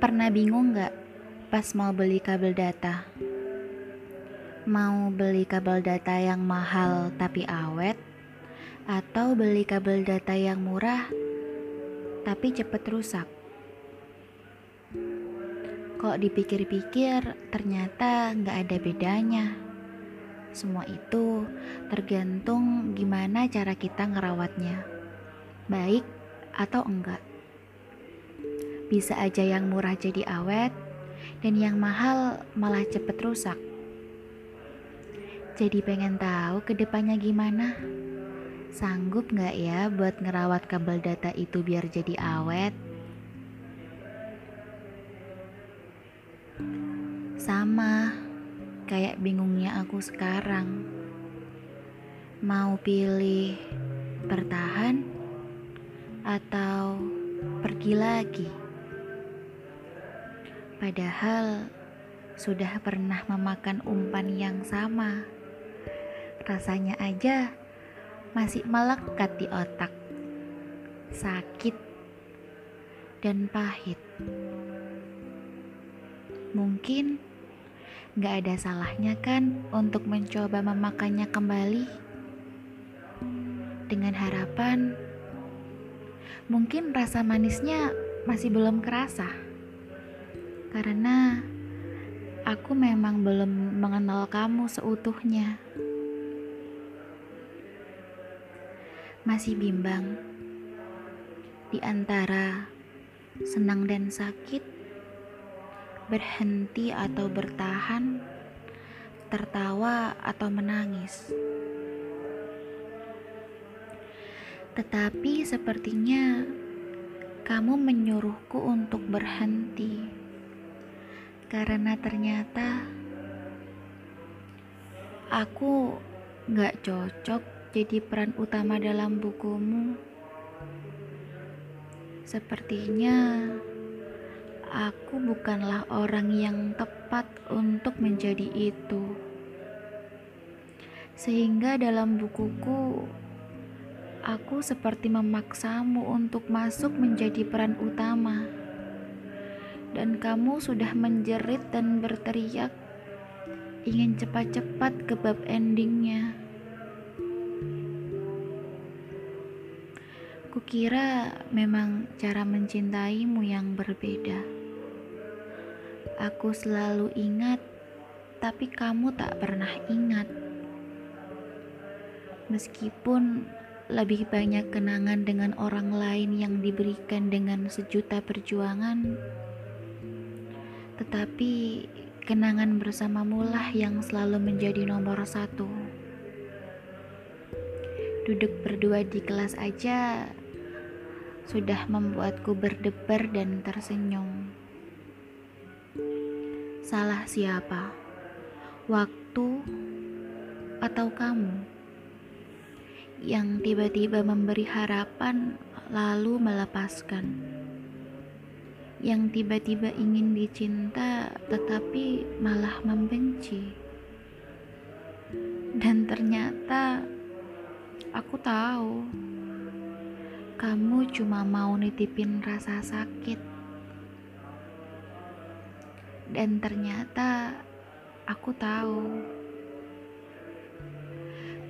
Pernah bingung nggak pas mau beli kabel data? Mau beli kabel data yang mahal tapi awet, atau beli kabel data yang murah tapi cepet rusak? Kok dipikir-pikir ternyata nggak ada bedanya. Semua itu tergantung gimana cara kita ngerawatnya, baik atau enggak. Bisa aja yang murah jadi awet, dan yang mahal malah cepet rusak. Jadi pengen tahu ke depannya gimana? Sanggup nggak ya buat ngerawat kabel data itu biar jadi awet? Sama, kayak bingungnya aku sekarang. Mau pilih bertahan atau pergi lagi? Padahal sudah pernah memakan umpan yang sama. Rasanya aja masih melekat di otak. Sakit dan pahit. Mungkin gak ada salahnya kan untuk mencoba memakannya kembali dengan harapan mungkin rasa manisnya masih belum kerasa karena aku memang belum mengenal kamu seutuhnya. Masih bimbang di antara senang dan sakit, berhenti atau bertahan, tertawa atau menangis. Tetapi sepertinya kamu menyuruhku untuk berhenti karena ternyata aku gak cocok jadi peran utama dalam bukumu. Sepertinya aku bukanlah orang yang tepat untuk menjadi itu, sehingga dalam bukuku aku seperti memaksamu untuk masuk menjadi peran utama dan kamu sudah menjerit dan berteriak ingin cepat-cepat ke bab endingnya. Kukira memang cara mencintaimu yang berbeda. Aku selalu ingat, tapi kamu tak pernah ingat. Meskipun lebih banyak kenangan dengan orang lain yang diberikan dengan sejuta perjuangan, tetapi kenangan bersamamu lah yang selalu menjadi nomor satu. Duduk berdua di kelas aja sudah membuatku berdebar dan tersenyum. Salah siapa? Waktu atau kamu? Yang tiba-tiba memberi harapan lalu melepaskan yang tiba-tiba ingin dicinta tetapi malah membenci. Dan ternyata aku tahu kamu cuma mau nitipin rasa sakit. Dan ternyata aku tahu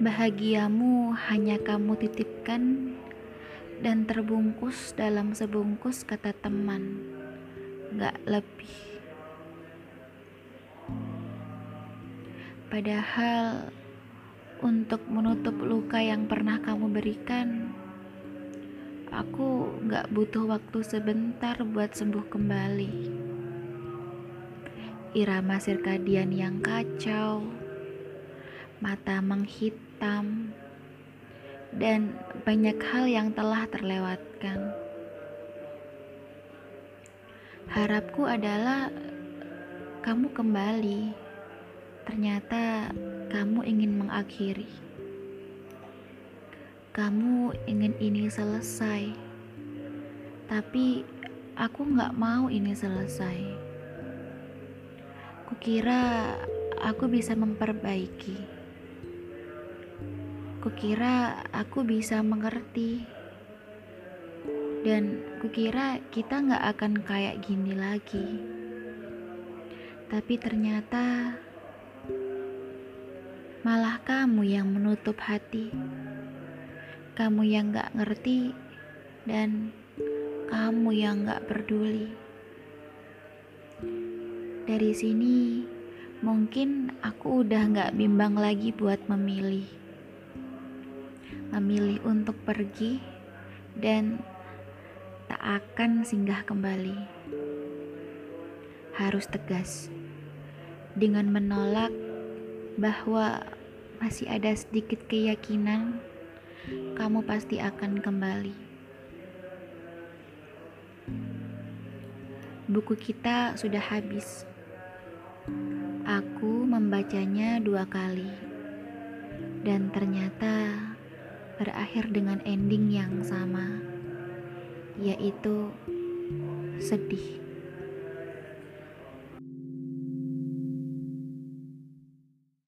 bahagiamu hanya kamu titipkan dan terbungkus dalam sebungkus kata teman gak lebih. Padahal untuk menutup luka yang pernah kamu berikan, aku gak butuh waktu sebentar buat sembuh kembali. Irama sirkadian yang kacau, mata menghitam, dan banyak hal yang telah terlewatkan. Harapku adalah kamu kembali. Ternyata kamu ingin mengakhiri. Kamu ingin ini selesai, tapi aku gak mau ini selesai. Kukira aku bisa memperbaiki. Kukira aku bisa mengerti Dan kukira kita nggak akan kayak gini lagi. Tapi ternyata malah kamu yang menutup hati. Kamu yang gak ngerti dan kamu yang gak peduli. Dari sini mungkin aku udah gak bimbang lagi buat memilih. Memilih untuk pergi dan tak akan singgah kembali. Harus tegas dengan menolak bahwa masih ada sedikit keyakinan kamu pasti akan kembali. Buku kita sudah habis. Aku membacanya dua kali, dan ternyata berakhir dengan ending yang sama, yaitu sedih.